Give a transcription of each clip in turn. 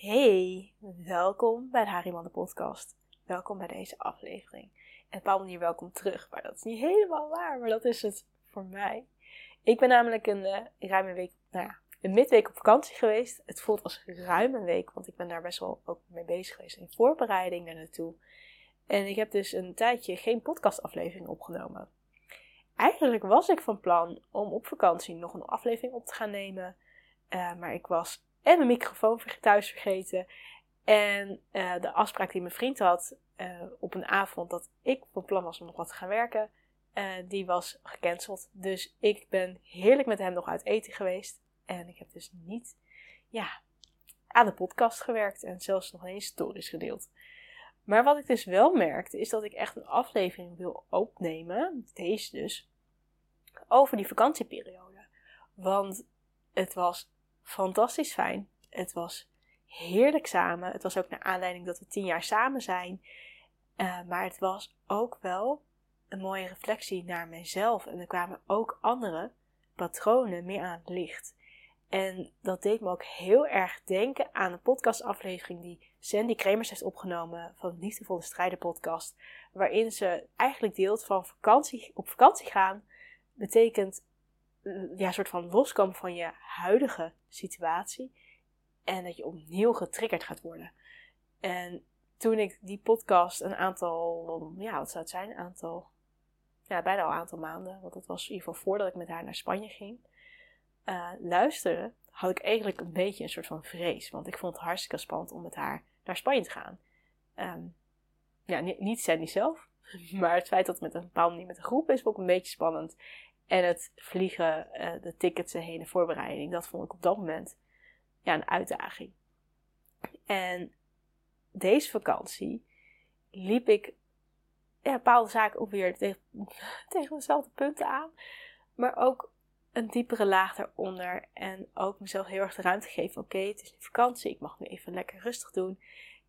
Hey, welkom bij de Hariman podcast. Welkom bij deze aflevering. En op een manier welkom terug, maar dat is niet helemaal waar, maar dat is het voor mij. Ik ben namelijk een uh, ruime week, nou ja, een midweek op vakantie geweest. Het voelt als ruim een week, want ik ben daar best wel ook mee bezig geweest in voorbereiding daar naartoe. En ik heb dus een tijdje geen podcastaflevering opgenomen. Eigenlijk was ik van plan om op vakantie nog een aflevering op te gaan nemen. Uh, maar ik was en mijn microfoon thuis vergeten. En uh, de afspraak die mijn vriend had uh, op een avond dat ik van plan was om nog wat te gaan werken, uh, die was gecanceld. Dus ik ben heerlijk met hem nog uit eten geweest. En ik heb dus niet ja, aan de podcast gewerkt en zelfs nog eens stories gedeeld. Maar wat ik dus wel merkte, is dat ik echt een aflevering wil opnemen, deze dus, over die vakantieperiode. Want het was fantastisch fijn. Het was heerlijk samen. Het was ook naar aanleiding dat we tien jaar samen zijn. Uh, maar het was ook wel een mooie reflectie naar mezelf. En er kwamen ook andere patronen meer aan het licht. En dat deed me ook heel erg denken aan een podcastaflevering die Sandy Kremers heeft opgenomen van de Liefdevolle Strijden podcast. Waarin ze eigenlijk deelt van vakantie, op vakantie gaan betekent ja, een soort van loskomen van je huidige situatie. En dat je opnieuw getriggerd gaat worden. En toen ik die podcast een aantal, ja, wat zou het zijn? Een aantal, ja, bijna al een aantal maanden. Want dat was in ieder geval voordat ik met haar naar Spanje ging. Uh, luisterde, had ik eigenlijk een beetje een soort van vrees. Want ik vond het hartstikke spannend om met haar naar Spanje te gaan. Um, ja, niet, niet Sandy zelf. Maar het feit dat het met een bepaalde manier met een groep is, ik een beetje spannend. En het vliegen, uh, de tickets heen, de voorbereiding, dat vond ik op dat moment ja, een uitdaging. En deze vakantie liep ik ja, bepaalde zaken ook weer tegen, tegen dezelfde punten aan. Maar ook een diepere laag daaronder. En ook mezelf heel erg de ruimte geven. Oké, het is nu vakantie. Ik mag nu even lekker rustig doen.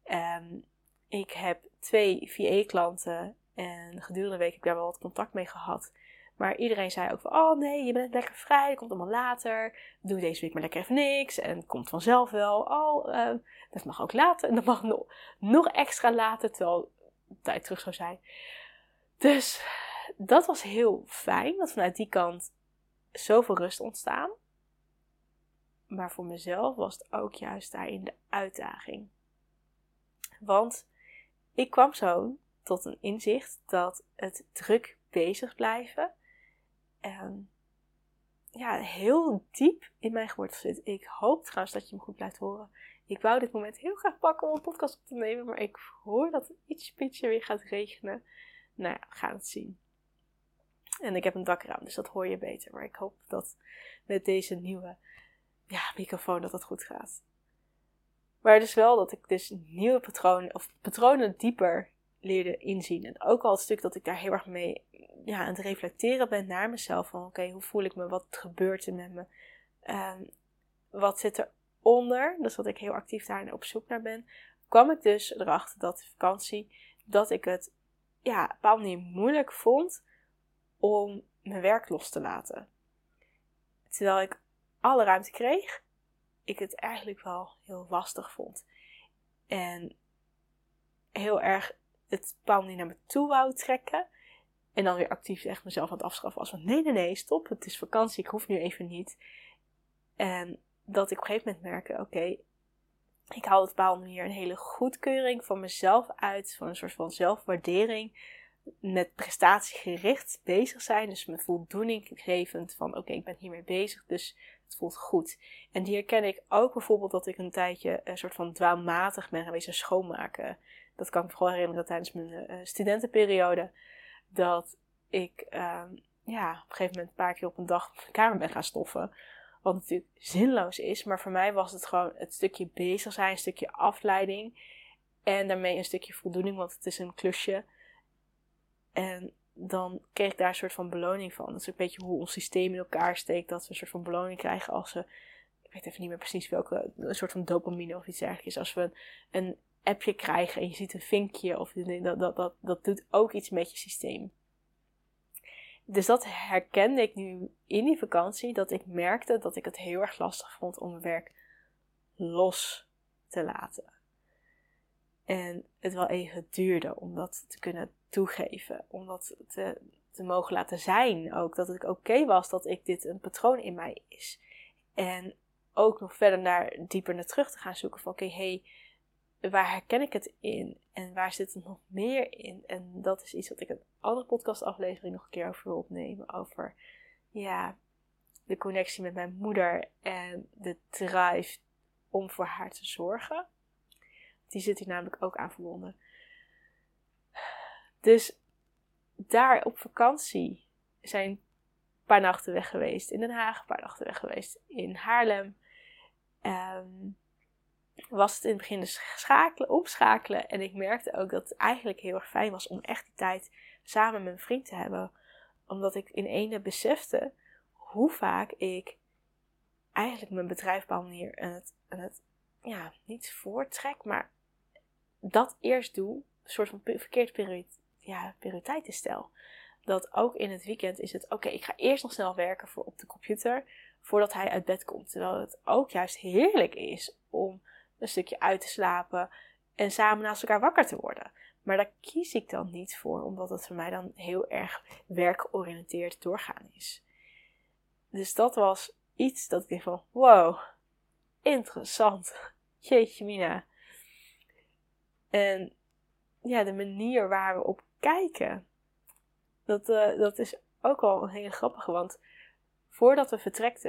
Um, ik heb twee VA-klanten. En gedurende de week heb ik daar wel wat contact mee gehad. Maar iedereen zei ook van, oh nee, je bent lekker vrij, dat komt allemaal later. Doe deze week maar lekker even niks en het komt vanzelf wel. Oh, uh, dat mag ook later en dat mag nog, nog extra later, terwijl tijd terug zou zijn. Dus dat was heel fijn, dat vanuit die kant zoveel rust ontstaan. Maar voor mezelf was het ook juist daarin de uitdaging. Want ik kwam zo tot een inzicht dat het druk bezig blijven um, ja, heel diep in mijn geworteld zit. Ik hoop trouwens dat je me goed blijft horen. Ik wou dit moment heel graag pakken om een podcast op te nemen, maar ik hoor dat het iets pitje weer gaat regenen. Nou ja, we gaan het zien. En ik heb een dakraam, dus dat hoor je beter. Maar ik hoop dat met deze nieuwe ja, microfoon dat dat goed gaat. Maar dus wel dat ik dus nieuwe patronen, of patronen dieper leerde inzien. En ook al het stuk dat ik daar heel erg mee ja, aan het reflecteren ben naar mezelf. Van oké, hoe voel ik me? Wat gebeurt er met me? Um, wat zit eronder? Dus dat ik heel actief daar op zoek naar ben. Kwam ik dus erachter dat de vakantie, dat ik het ja, op een moeilijk vond om mijn werk los te laten. Terwijl ik alle ruimte kreeg, ik het eigenlijk wel heel lastig vond. En heel erg het bepaalde manier naar me toe wou trekken. En dan weer actief echt mezelf aan het afschaffen was van nee, nee, nee, stop. Het is vakantie, ik hoef nu even niet. En dat ik op een gegeven moment merkte, oké, ik haal op een bepaalde manier een hele goedkeuring van mezelf uit. Van een soort van zelfwaardering. Met prestatiegericht bezig zijn. Dus me voldoening gevend van oké, ik ben hiermee bezig. Dus het voelt goed. En die herken ik ook bijvoorbeeld dat ik een tijdje een soort van dwaalmatig ben geweest schoonmaken. Dat kan ik me vooral herinneren tijdens mijn uh, studentenperiode dat ik um, ja, op een gegeven moment een paar keer op een dag de kamer ben gaan stoffen. Wat natuurlijk zinloos is, maar voor mij was het gewoon het stukje bezig zijn, een stukje afleiding. En daarmee een stukje voldoening, want het is een klusje. En dan kreeg ik daar een soort van beloning van. Dat is een beetje hoe ons systeem in elkaar steekt. Dat we een soort van beloning krijgen als we. Ik weet even niet meer precies welke. Een soort van dopamine of iets dergelijks. Als we een, een appje krijgen en je ziet een vinkje. Of dat, dat, dat, dat doet ook iets met je systeem. Dus dat herkende ik nu in die vakantie. Dat ik merkte dat ik het heel erg lastig vond om mijn werk los te laten. En het wel even duurde om dat te kunnen toegeven. Om dat te, te mogen laten zijn. Ook dat het oké was dat ik dit een patroon in mij is. En ook nog verder naar dieper naar terug te gaan zoeken van oké, hey, waar herken ik het in? En waar zit het nog meer in? En dat is iets wat ik een andere podcastaflevering nog een keer over wil opnemen. Over ja, de connectie met mijn moeder en de drive om voor haar te zorgen. Die zit hier namelijk ook aan verbonden. Dus daar op vakantie zijn een paar nachten weg geweest in Den Haag, een paar nachten weg geweest in Haarlem. Um, was het in het begin dus schakelen, opschakelen. En ik merkte ook dat het eigenlijk heel erg fijn was om echt die tijd samen met mijn vriend te hebben. Omdat ik in ene besefte hoe vaak ik eigenlijk mijn bedrijf op een manier en het, en het ja, niet voortrek, maar dat eerst doe. Een soort van verkeerd prioriteit, ja, stel. Dat ook in het weekend is het, oké, ik ga eerst nog snel werken voor op de computer voordat hij uit bed komt. Terwijl het ook juist heerlijk is om een stukje uit te slapen en samen naast elkaar wakker te worden. Maar daar kies ik dan niet voor, omdat het voor mij dan heel erg werkgeoriënteerd doorgaan is. Dus dat was iets dat ik dacht van, wow, interessant. Jeetje mina. En ja, de manier waar we op kijken, dat, uh, dat is ook wel een hele grappige. Want voordat we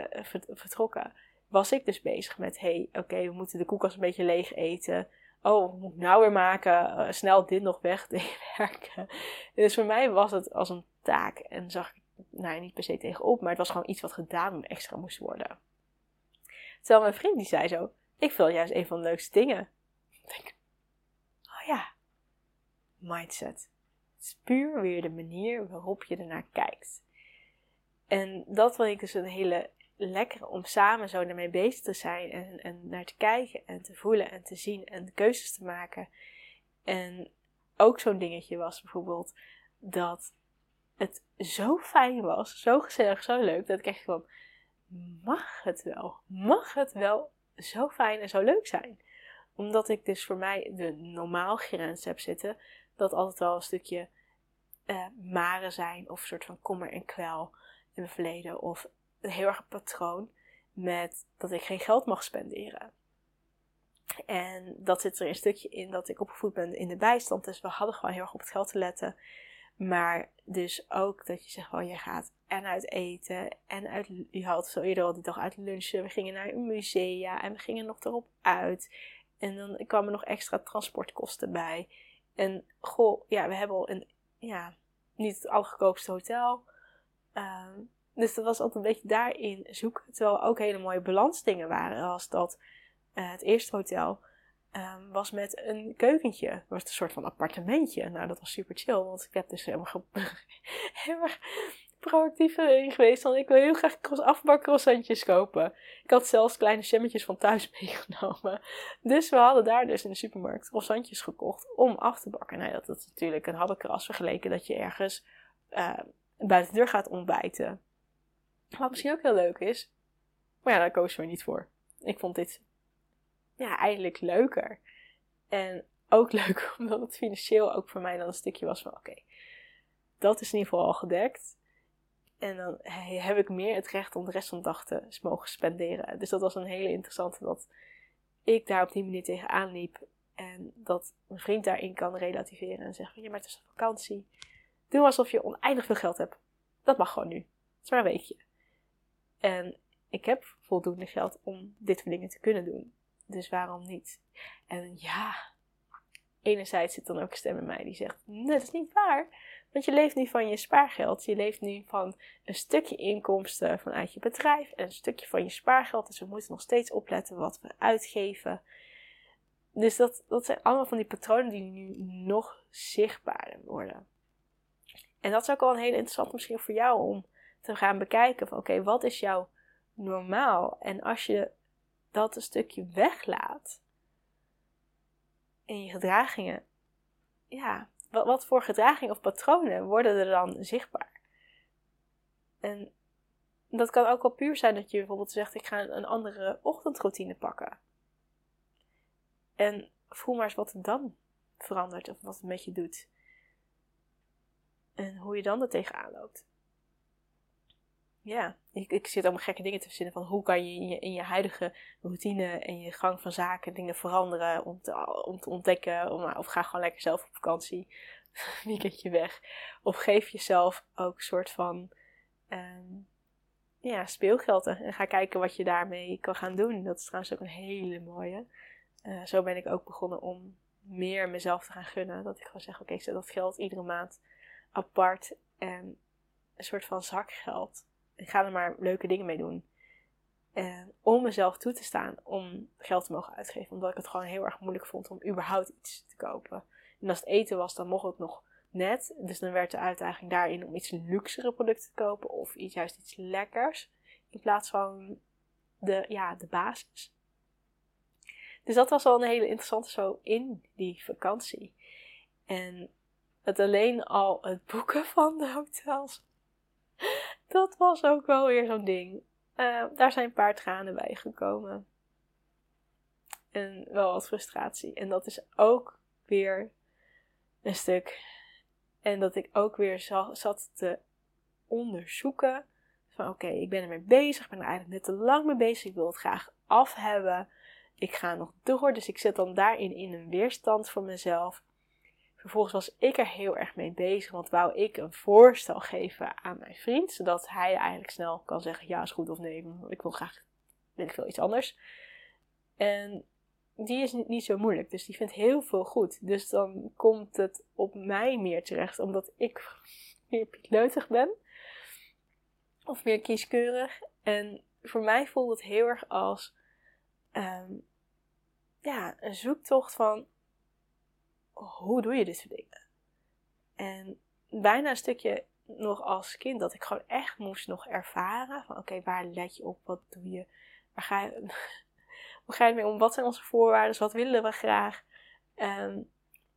eh, vertrokken, was ik dus bezig met: hey, oké, we moeten de koelkast een beetje leeg eten. Oh, moet ik nou weer maken? Uh, snel dit nog weg werken. Dus voor mij was het als een taak en zag ik, nou niet per se tegenop, maar het was gewoon iets wat gedaan extra moest worden. Terwijl mijn vriend die zei zo: Ik vind juist een van de leukste dingen. Ik denk, oh ja, mindset. Het is puur weer de manier waarop je ernaar kijkt. En dat vond ik dus een hele lekker om samen zo ermee bezig te zijn en, en naar te kijken en te voelen en te zien en keuzes te maken. En ook zo'n dingetje was bijvoorbeeld dat het zo fijn was, zo gezellig, zo leuk, dat ik echt van, mag het wel? Mag het wel zo fijn en zo leuk zijn? Omdat ik dus voor mij de normaal grens heb zitten, dat altijd wel een stukje uh, maren zijn of een soort van kommer en kwel in mijn verleden of een heel erg patroon met dat ik geen geld mag spenderen. En dat zit er een stukje in dat ik opgevoed ben in de bijstand. Dus we hadden gewoon heel erg op het geld te letten. Maar dus ook dat je zegt van je gaat en uit eten. En uit, je had zo eerder die dag uit lunchen. We gingen naar een musea en we gingen nog erop uit. En dan kwamen nog extra transportkosten bij. En goh, ja, we hebben al een, ja, niet het allergoedkoopste hotel. Um, dus dat was altijd een beetje daarin zoeken. Terwijl ook hele mooie balansdingen waren. Als dat uh, het eerste hotel um, was met een keukentje. Was een soort van appartementje. Nou, dat was super chill. Want ik heb dus helemaal, heel erg proactief erin geweest. Want ik wil heel graag afbak croissantjes kopen. Ik had zelfs kleine jammetjes van thuis meegenomen. Dus we hadden daar dus in de supermarkt croissantjes gekocht om af te bakken. Nou, dat is natuurlijk een habbenkras vergeleken dat je ergens uh, buiten de deur gaat ontbijten. Wat misschien ook heel leuk is. Maar ja, daar koos we niet voor. Ik vond dit ja, eigenlijk leuker. En ook leuk omdat het financieel ook voor mij dan een stukje was van oké, dat is in ieder geval al gedekt. En dan heb ik meer het recht om de rest van de dag te mogen spenderen. Dus dat was een hele interessante dat ik daar op die manier tegenaan liep. En dat mijn vriend daarin kan relativeren en zeggen: Ja, maar het is een vakantie. Doe alsof je oneindig veel geld hebt. Dat mag gewoon nu. Het is maar een weekje. En ik heb voldoende geld om dit soort dingen te kunnen doen. Dus waarom niet? En ja, enerzijds zit dan ook een stem in mij die zegt: dat is niet waar. Want je leeft nu van je spaargeld. Je leeft nu van een stukje inkomsten vanuit je bedrijf en een stukje van je spaargeld. Dus we moeten nog steeds opletten wat we uitgeven. Dus dat, dat zijn allemaal van die patronen die nu nog zichtbaarder worden. En dat is ook wel een hele interessant misschien voor jou om te gaan bekijken van oké, wat is jouw normaal? En als je dat een stukje weglaat in je gedragingen, ja, wat, wat voor gedragingen of patronen worden er dan zichtbaar? En dat kan ook wel puur zijn dat je bijvoorbeeld zegt: ik ga een andere ochtendroutine pakken. En voel maar eens wat er dan verandert of wat het met je doet. En hoe je dan er tegenaan loopt. Ja, ik, ik zit allemaal gekke dingen te verzinnen van hoe kan je in je, in je huidige routine en je gang van zaken dingen veranderen om te, om te ontdekken. Of ga gewoon lekker zelf op vakantie, weekendje weg. Of geef jezelf ook een soort van ehm, ja, speelgeld en ga kijken wat je daarmee kan gaan doen. Dat is trouwens ook een hele mooie. Uh, zo ben ik ook begonnen om meer mezelf te gaan gunnen. Dat ik gewoon zeg, oké, ik zet dat geld iedere maand apart en een soort van zakgeld. Ik ga er maar leuke dingen mee doen. En om mezelf toe te staan om geld te mogen uitgeven. Omdat ik het gewoon heel erg moeilijk vond om überhaupt iets te kopen. En als het eten was, dan mocht het nog net. Dus dan werd de uitdaging daarin om iets luxere producten te kopen. Of iets, juist iets lekkers. In plaats van de, ja, de basis. Dus dat was al een hele interessante zo in die vakantie. En het alleen al het boeken van de hotels. Dat was ook wel weer zo'n ding. Uh, daar zijn een paar tranen bij gekomen. En wel wat frustratie. En dat is ook weer een stuk. En dat ik ook weer zat te onderzoeken. Van oké, ik ben ermee bezig. Ik ben er eigenlijk net te lang mee bezig. Ik wil het graag af hebben. Ik ga nog door. Dus ik zit dan daarin in een weerstand voor mezelf. Vervolgens was ik er heel erg mee bezig, want wou ik een voorstel geven aan mijn vriend, zodat hij eigenlijk snel kan zeggen ja is goed of nee, ik wil graag, weet ik veel, iets anders. En die is niet zo moeilijk, dus die vindt heel veel goed. Dus dan komt het op mij meer terecht, omdat ik meer pikleutig ben. Of meer kieskeurig. En voor mij voelt het heel erg als ehm, ja, een zoektocht van hoe doe je dit soort dingen? En bijna een stukje nog als kind dat ik gewoon echt moest nog ervaren van oké, waar let je op? Wat doe je? Waar ga je, hoe ga je mee om? Wat zijn onze voorwaarden? Wat willen we graag? Um,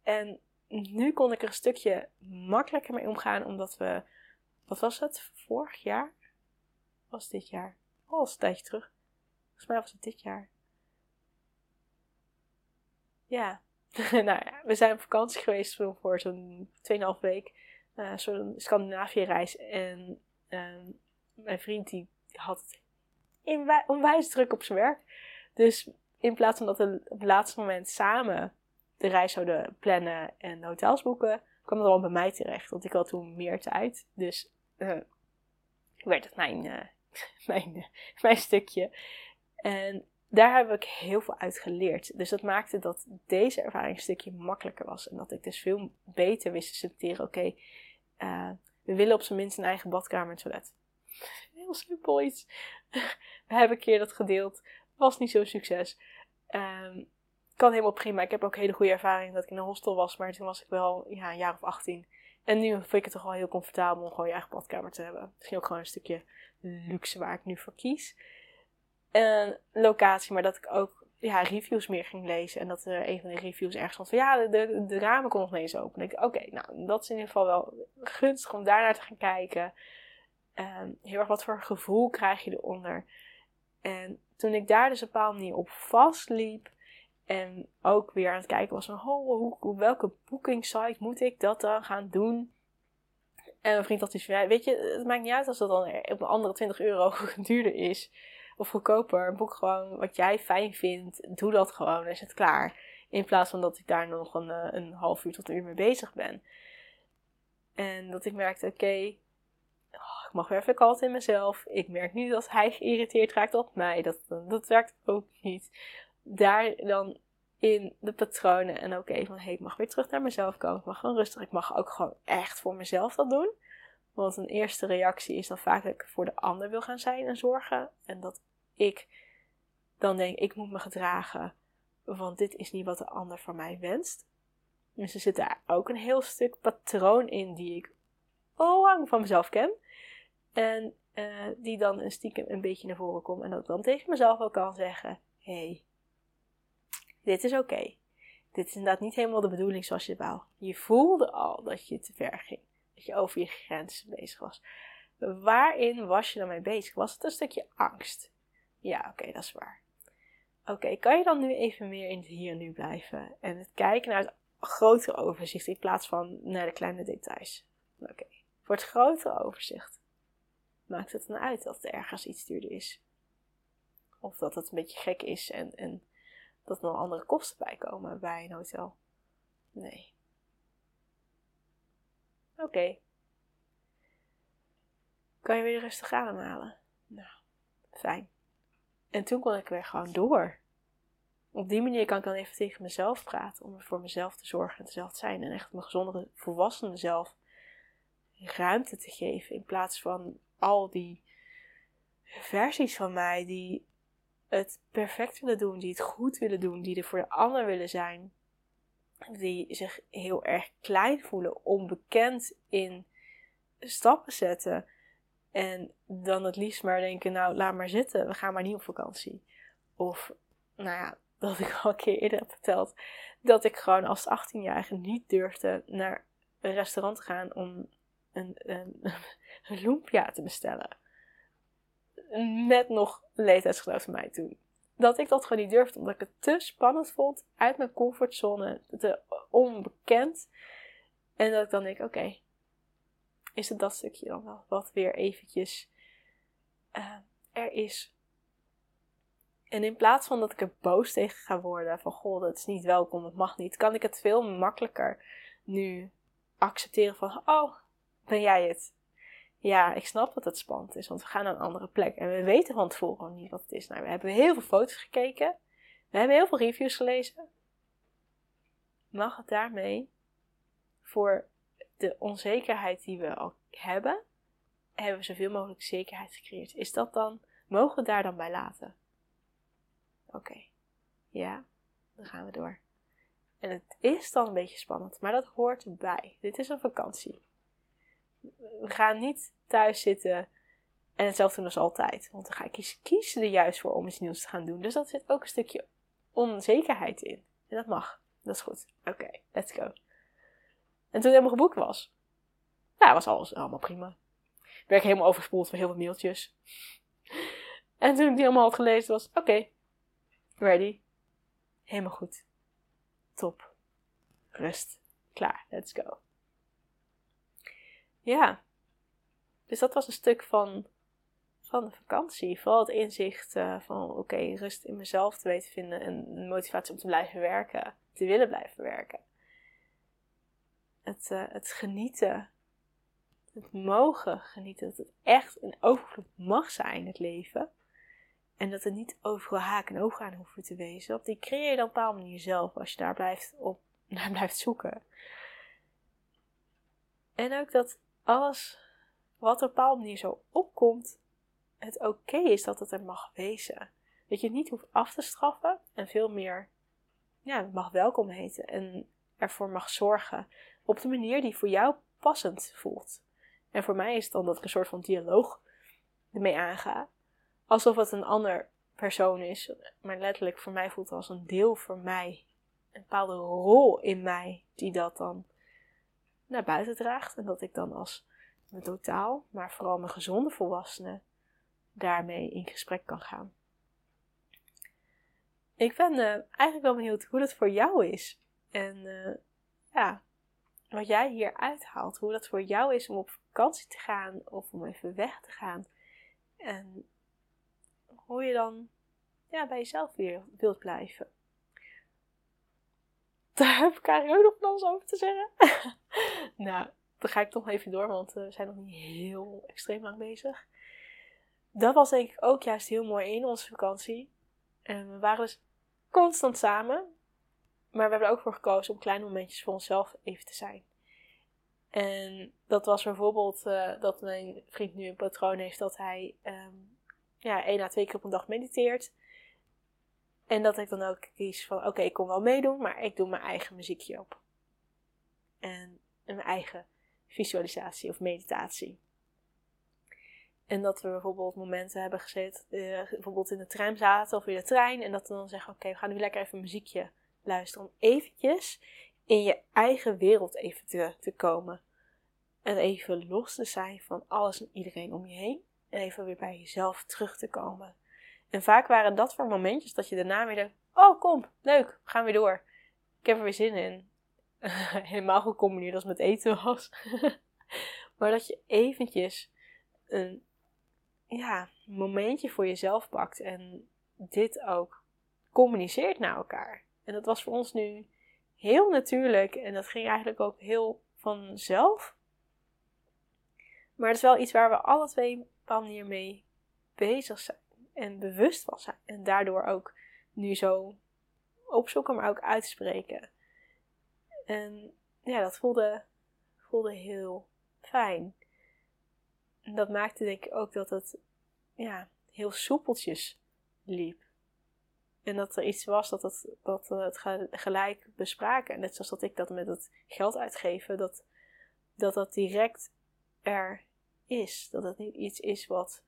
en nu kon ik er een stukje makkelijker mee omgaan, omdat we, wat was het? Vorig jaar? Was dit jaar? Oh, was een tijdje terug. Volgens mij was het dit jaar. Ja, nou ja, we zijn op vakantie geweest voor zo'n 2,5 week. Uh, zo'n Scandinavië-reis. En uh, mijn vriend die had onwijs druk op zijn werk. Dus in plaats van dat we op het laatste moment samen de reis zouden plannen en hotels boeken, kwam het al bij mij terecht. Want ik had toen meer tijd. Dus uh, werd het mijn, uh, mijn, mijn stukje. En daar heb ik heel veel uit geleerd. Dus dat maakte dat deze ervaring een stukje makkelijker was. En dat ik dus veel beter wist te selecteren. Oké, eh, we willen op zijn minst een eigen badkamer en toilet. Heel simpel iets. we hebben een keer dat gedeeld. Was niet zo'n succes. Um, kan helemaal prima. Ik heb ook hele goede ervaring dat ik in een hostel was. Maar toen was ik wel ja, een jaar of 18. En nu vind ik het toch wel heel comfortabel om gewoon je eigen badkamer te hebben. Misschien ook gewoon een stukje luxe waar ik nu voor kies een locatie, maar dat ik ook ja, reviews meer ging lezen. En dat er een van de reviews ergens stond van ja, de, de, ramen kon nog niet eens open. oké, nou, dat is in ieder geval wel gunstig om daarnaar te gaan kijken. Um, heel erg wat voor gevoel krijg je eronder. En toen ik daar dus een bepaalde manier op vastliep. En ook weer aan het kijken was van, oh, welke booking moet ik dat dan gaan doen? En mijn vriend had van, weet je, het maakt niet uit als dat dan op een andere 20 euro duurder is of goedkoper. Boek gewoon wat jij fijn vindt. Doe dat gewoon, is het klaar. In plaats van dat ik daar nog een, eh, een half uur tot een uur mee bezig ben. En dat ik merkte, oké, oh, ik mag weer even altijd in mezelf. Ik merk nu dat hij geïrriteerd raakt op mij. Dat, dat werkt ook niet. Daar dan in de patronen en ook even van, ik mag weer terug naar mezelf komen. Ik mag gewoon rustig. Ik mag ook gewoon echt voor mezelf dat doen. Want een eerste reactie is dan vaak dat ik voor de ander wil gaan zijn en zorgen. En dat ik dan denk, ik moet me gedragen. Want dit is niet wat de ander van mij wenst. Dus er zit daar ook een heel stuk patroon in die ik al lang van mezelf ken. En uh, die dan een stiekem een beetje naar voren komt. En dat ik dan tegen mezelf ook kan zeggen: hey, dit is oké. Dit is inderdaad niet helemaal de bedoeling zoals je wou. Je voelde al dat je te ver ging dat je over je grenzen bezig was. Waarin was je dan mee bezig? Was het een stukje angst? Ja, oké, dat is waar. Oké, kan je dan nu even meer in het hier en nu blijven? En het kijken naar het grotere overzicht in plaats van naar de kleine details. Oké, voor het grotere overzicht maakt het dan uit dat er ergens iets duurder is. Of dat het een beetje gek is en, en dat er nog andere kosten bij komen bij een hotel. Nee. Oké. Kan je weer rustig ademhalen? Nou, fijn. En toen kon ik weer gewoon door. Op die manier kan ik dan even tegen mezelf praten. Om voor mezelf te zorgen en zelf te zijn. En echt mijn gezondere, volwassene zelf ruimte te geven. In plaats van al die versies van mij die het perfect willen doen. Die het goed willen doen. Die er voor de ander willen zijn. Die zich heel erg klein voelen. Onbekend in stappen zetten. En dan het liefst maar denken, nou laat maar zitten, we gaan maar niet op vakantie. Of, nou ja, dat ik al een keer eerder heb verteld, dat ik gewoon als 18-jarige niet durfde naar een restaurant te gaan om een, een, een te bestellen. Net nog leeftijdsgenoot van mij toen. Dat ik dat gewoon niet durfde, omdat ik het te spannend vond, uit mijn comfortzone, te onbekend. En dat ik dan denk, oké, is het dat stukje dan wel wat weer eventjes uh, er is. En in plaats van dat ik er boos tegen ga worden van goh, dat is niet welkom, dat mag niet, kan ik het veel makkelijker nu accepteren van oh, ben jij het? Ja, ik snap dat het spannend is, want we gaan naar een andere plek en we weten van tevoren niet wat het is. Nou, we hebben heel veel foto's gekeken, we hebben heel veel reviews gelezen. Mag het daarmee voor de onzekerheid die we al hebben, hebben we zoveel mogelijk zekerheid gecreëerd. Is dat dan, mogen we daar dan bij laten? Oké, ja, dan gaan we door. En het is dan een beetje spannend, maar dat hoort erbij. Dit is een vakantie. We gaan niet thuis zitten en hetzelfde doen als altijd. Want dan ga ik kiezen er juist voor om iets nieuws te gaan doen. Dus dat zit ook een stukje onzekerheid in. En dat mag. Dat is goed. Oké, let's go. En toen helemaal geboekt was, nou, was alles allemaal prima. Ik werd helemaal overspoeld van heel veel mailtjes. En toen ik die helemaal had gelezen, was oké, ready. Helemaal goed. Top. Rust. Klaar. Let's go. Ja. Dus dat was een stuk van, van de vakantie. Vooral het inzicht uh, van oké, rust in mezelf te weten vinden en motivatie om te blijven werken. Te willen blijven werken het, uh, het genieten, het mogen genieten, dat het echt een overvloed mag zijn, het leven. En dat het niet overal haken en ogen aan hoeven te wezen. Op die creëer je op een bepaalde manier zelf als je daar blijft op, naar blijft zoeken. En ook dat alles wat op een bepaalde manier zo opkomt, het oké is dat het er mag wezen. Dat je het niet hoeft af te straffen en veel meer ja, mag welkom heten en ervoor mag zorgen op de manier die voor jou passend voelt. En voor mij is het dan dat ik een soort van dialoog ermee aanga. Alsof het een ander persoon is. Maar letterlijk voor mij voelt het als een deel voor mij. Een bepaalde rol in mij die dat dan naar buiten draagt. En dat ik dan als mijn totaal, maar vooral mijn gezonde volwassene, daarmee in gesprek kan gaan. Ik ben uh, eigenlijk wel benieuwd hoe dat voor jou is. En uh, ja, wat jij hier uithaalt. Hoe dat voor jou is om op vakantie te gaan of om even weg te gaan. En hoe je dan ja, bij jezelf weer wilt blijven. Daar heb ik eigenlijk ook nog van alles over te zeggen. nou, dan ga ik toch even door, want we zijn nog niet heel extreem lang bezig. Dat was denk ik ook juist heel mooi in onze vakantie. En we waren dus constant samen. Maar we hebben er ook voor gekozen om kleine momentjes voor onszelf even te zijn. En dat was bijvoorbeeld uh, dat mijn vriend nu een patroon heeft dat hij um, ja, één à twee keer op een dag mediteert. En dat ik dan ook kies van oké, ik kom wel meedoen, maar ik doe mijn eigen muziekje op. En mijn eigen visualisatie of meditatie. En dat we bijvoorbeeld momenten hebben gezet, uh, bijvoorbeeld in de tram zaten of in de trein. En dat we dan zeggen, oké, we gaan nu lekker even muziekje luisteren. Om eventjes in je eigen wereld even te, te komen. En even los te zijn van alles en iedereen om je heen. En even weer bij jezelf terug te komen. En vaak waren dat voor momentjes dat je daarna weer denkt: Oh, kom, leuk, we gaan weer door. Ik heb er weer zin in. Helemaal gecombineerd als met eten was. maar dat je eventjes een ja, momentje voor jezelf pakt en dit ook communiceert naar elkaar. En dat was voor ons nu heel natuurlijk en dat ging eigenlijk ook heel vanzelf. Maar het is wel iets waar we alle twee op een bepaalde manier mee bezig zijn en bewust van zijn. En daardoor ook nu zo opzoeken, maar ook uitspreken. En ja, dat voelde, voelde heel fijn. Dat maakte denk ik ook dat het ja, heel soepeltjes liep. En dat er iets was dat, het, dat we het gelijk bespraken. Net zoals dat ik dat met het geld uitgeven, dat dat, dat direct er is. Dat het niet iets is wat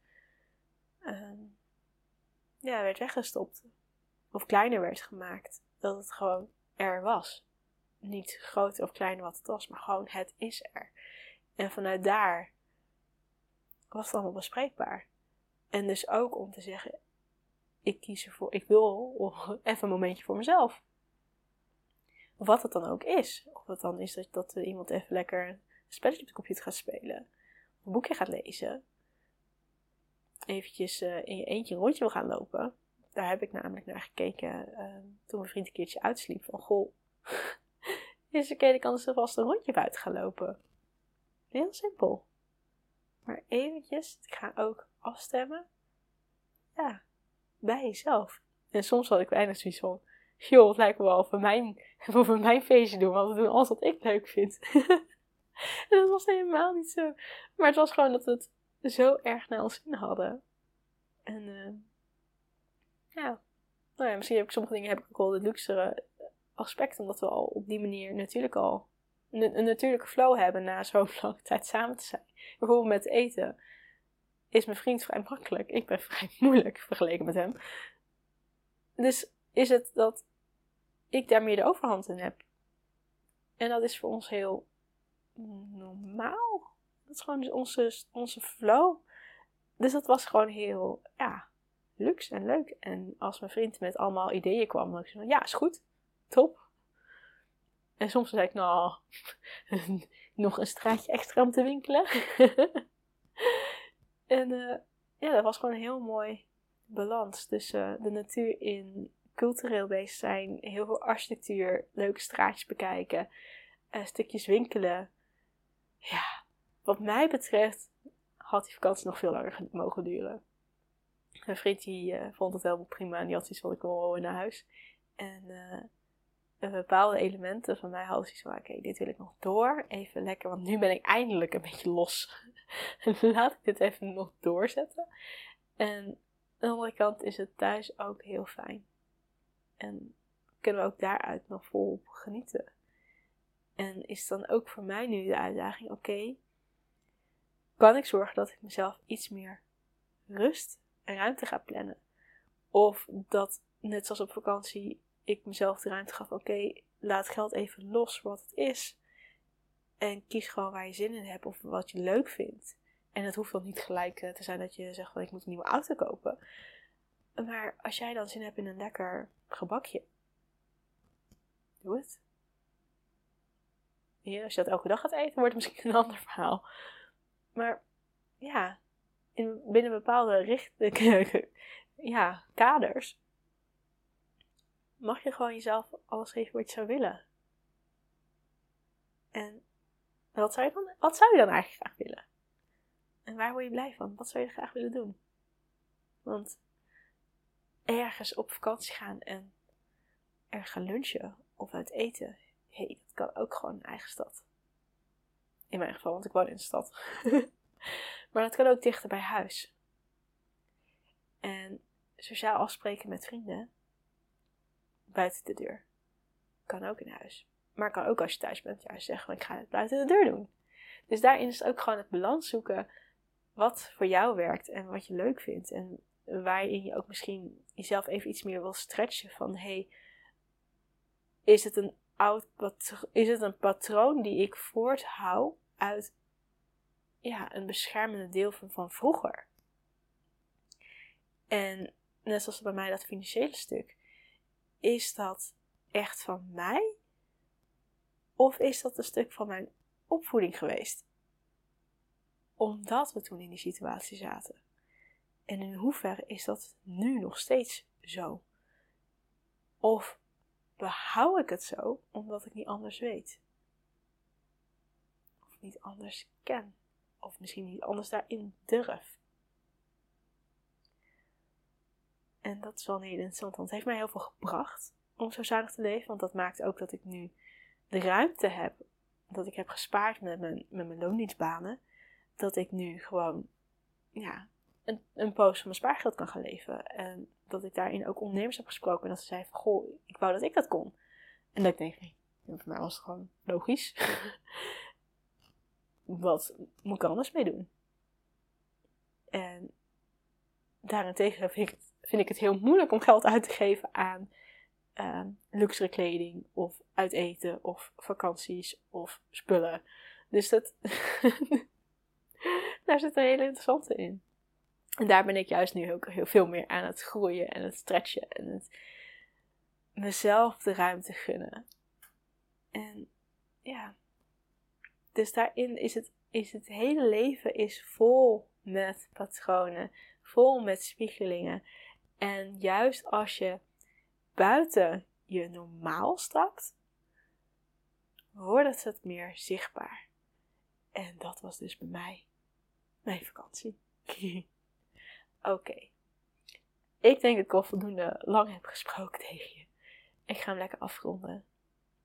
uh, ja, werd weggestopt. Of kleiner werd gemaakt. Dat het gewoon er was. Niet groter of kleiner wat het was, maar gewoon het is er. En vanuit daar was het allemaal bespreekbaar. En dus ook om te zeggen, ik kies ervoor, ik wil even een momentje voor mezelf. Wat het dan ook is. Of het dan is dat, dat iemand even lekker een spelletje op de computer gaat spelen. Een boekje gaat lezen. Eventjes uh, in je eentje een rondje wil gaan lopen. Daar heb ik namelijk naar gekeken uh, toen mijn vriend een keertje uitsliep. Van goh, ik kan dus vast een rondje buiten gaan lopen. Heel simpel. Maar eventjes, ik ga ook afstemmen. Ja, bij jezelf. En soms had ik weinig zoiets van, joh, het lijkt me wel voor mijn, voor mijn feestje doen, want we doen alles wat ik leuk vind. en dat was helemaal niet zo. Maar het was gewoon dat we het zo erg naar ons zin hadden. En uh, ja, nou ja, misschien heb ik sommige dingen heb ik ook de luxere aspect, omdat we al op die manier natuurlijk al een, een natuurlijke flow hebben na zo'n lange tijd samen te zijn. Bijvoorbeeld met eten is mijn vriend vrij makkelijk. Ik ben vrij moeilijk vergeleken met hem. Dus is het dat ik daar meer de overhand in heb. En dat is voor ons heel normaal. Dat is gewoon onze, onze flow. Dus dat was gewoon heel, ja, luxe en leuk. En als mijn vriend met allemaal ideeën kwam, dan ik zei ja, is goed. Top. En soms zei ik, nou, nog een straatje extra om te winkelen. En uh, ja, dat was gewoon een heel mooi balans tussen de natuur in cultureel bezig zijn, heel veel architectuur, leuke straatjes bekijken, uh, stukjes winkelen. Ja, wat mij betreft had die vakantie nog veel langer mogen duren. Mijn vriend die, uh, vond het helemaal prima en die had zoiets van ik wil naar huis. En bepaalde elementen van mij hadden zoiets van oké, dit wil ik nog door. Even lekker, want nu ben ik eindelijk een beetje los laat ik dit even nog doorzetten. En aan de andere kant is het thuis ook heel fijn. En kunnen we ook daaruit nog volop genieten. En is dan ook voor mij nu de uitdaging: oké, kan ik zorgen dat ik mezelf iets meer rust en ruimte ga plannen? Of dat, net zoals op vakantie, ik mezelf de ruimte gaf: oké, laat geld even los wat het is. En kies gewoon waar je zin in hebt of wat je leuk vindt. En het hoeft dan niet gelijk eh, te zijn dat je zegt van ik moet een nieuwe auto kopen. Maar als jij dan zin hebt in een lekker gebakje, doe het. Als je dat elke dag gaat eten, wordt het misschien een ander verhaal. Maar ja, in, binnen bepaalde richt ja, kaders mag je gewoon jezelf alles geven wat je zou willen. En wat zou je dan, wat zou je dan eigenlijk graag willen? En waar word je blij van? Wat zou je graag willen doen? Want ergens op vakantie gaan en er gaan lunchen of uit eten, hey, dat kan ook gewoon een eigen stad. In mijn geval, want ik woon in de stad. maar dat kan ook dichter bij huis. En sociaal afspreken met vrienden buiten de deur. Kan ook in huis. Maar kan ook als je thuis bent juist zeggen: ik ga het buiten de deur doen. Dus daarin is het ook gewoon het balans zoeken wat voor jou werkt en wat je leuk vindt. En waarin je ook misschien jezelf even iets meer wil stretchen van hey, is het een oud is het een patroon die ik voorthoud uit ja, een beschermende deel van, van vroeger. En net zoals bij mij dat financiële stuk, is dat echt van mij? Of is dat een stuk van mijn opvoeding geweest? Omdat we toen in die situatie zaten. En in hoeverre is dat nu nog steeds zo? Of behoud ik het zo omdat ik niet anders weet? Of niet anders ken? Of misschien niet anders daarin durf? En dat is wel heel interessant, want het heeft mij heel veel gebracht om zo zuinig te leven. Want dat maakt ook dat ik nu de ruimte heb, dat ik heb gespaard met mijn, met mijn loondienstbanen, dat ik nu gewoon ja, een, een poos van mijn spaargeld kan gaan leven. En dat ik daarin ook ondernemers heb gesproken en dat ze zeiden van, goh, ik wou dat ik dat kon. En dat ik denk, voor mij was het gewoon logisch. Wat moet ik er anders mee doen? En daarentegen vind ik, het, vind ik het heel moeilijk om geld uit te geven aan uh, luxere kleding of uit eten of vakanties of spullen. Dus dat, daar zit een hele interessante in. En daar ben ik juist nu ook heel veel meer aan het groeien en het stretchen en mezelf de ruimte gunnen. En ja, dus daarin is het, is het hele leven is vol met patronen, vol met spiegelingen. En juist als je buiten je normaal stapt, wordt het meer zichtbaar. En dat was dus bij mij mijn vakantie. Oké. Ik denk dat ik al voldoende lang heb gesproken tegen je. Ik ga hem lekker afronden.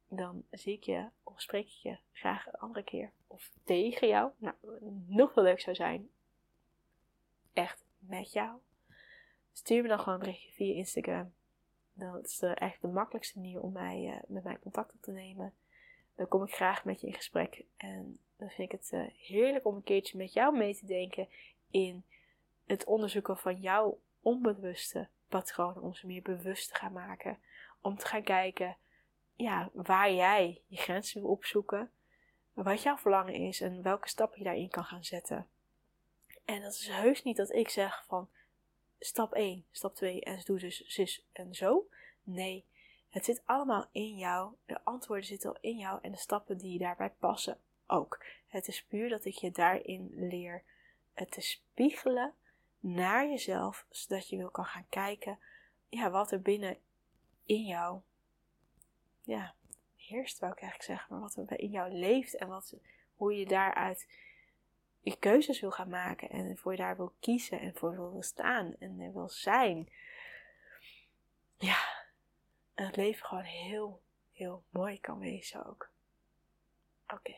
Dan zie ik je of spreek ik je graag een andere keer. Of tegen jou. Nou, nog wel leuk zou zijn. Echt met jou. Stuur me dan gewoon een berichtje via Instagram. Dat is echt de makkelijkste manier om mij, uh, met mij contact op te nemen. Dan kom ik graag met je in gesprek. En dan vind ik het uh, heerlijk om een keertje met jou mee te denken in het onderzoeken van jouw onbewuste patronen. Om ze meer bewust te gaan maken. Om te gaan kijken ja, waar jij je grenzen wil opzoeken. Wat jouw verlangen is en welke stappen je daarin kan gaan zetten. En dat is heus niet dat ik zeg van stap 1, stap 2 en doe dus zus en zo. Nee, het zit allemaal in jou. De antwoorden zitten al in jou en de stappen die daarbij passen ook. Het is puur dat ik je daarin leer te spiegelen naar jezelf, zodat je wil kan gaan kijken ja, wat er binnen in jou ja, heerst, wou ik eigenlijk zeggen, maar wat er in jou leeft en wat, hoe je daaruit je keuzes wil gaan maken en voor je daar wil kiezen en voor wil staan en wil zijn. Ja, het leven gewoon heel, heel mooi kan wezen ook. Oké.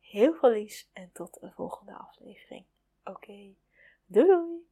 Heel veel liefs en tot een volgende aflevering. Oké. Doei doei!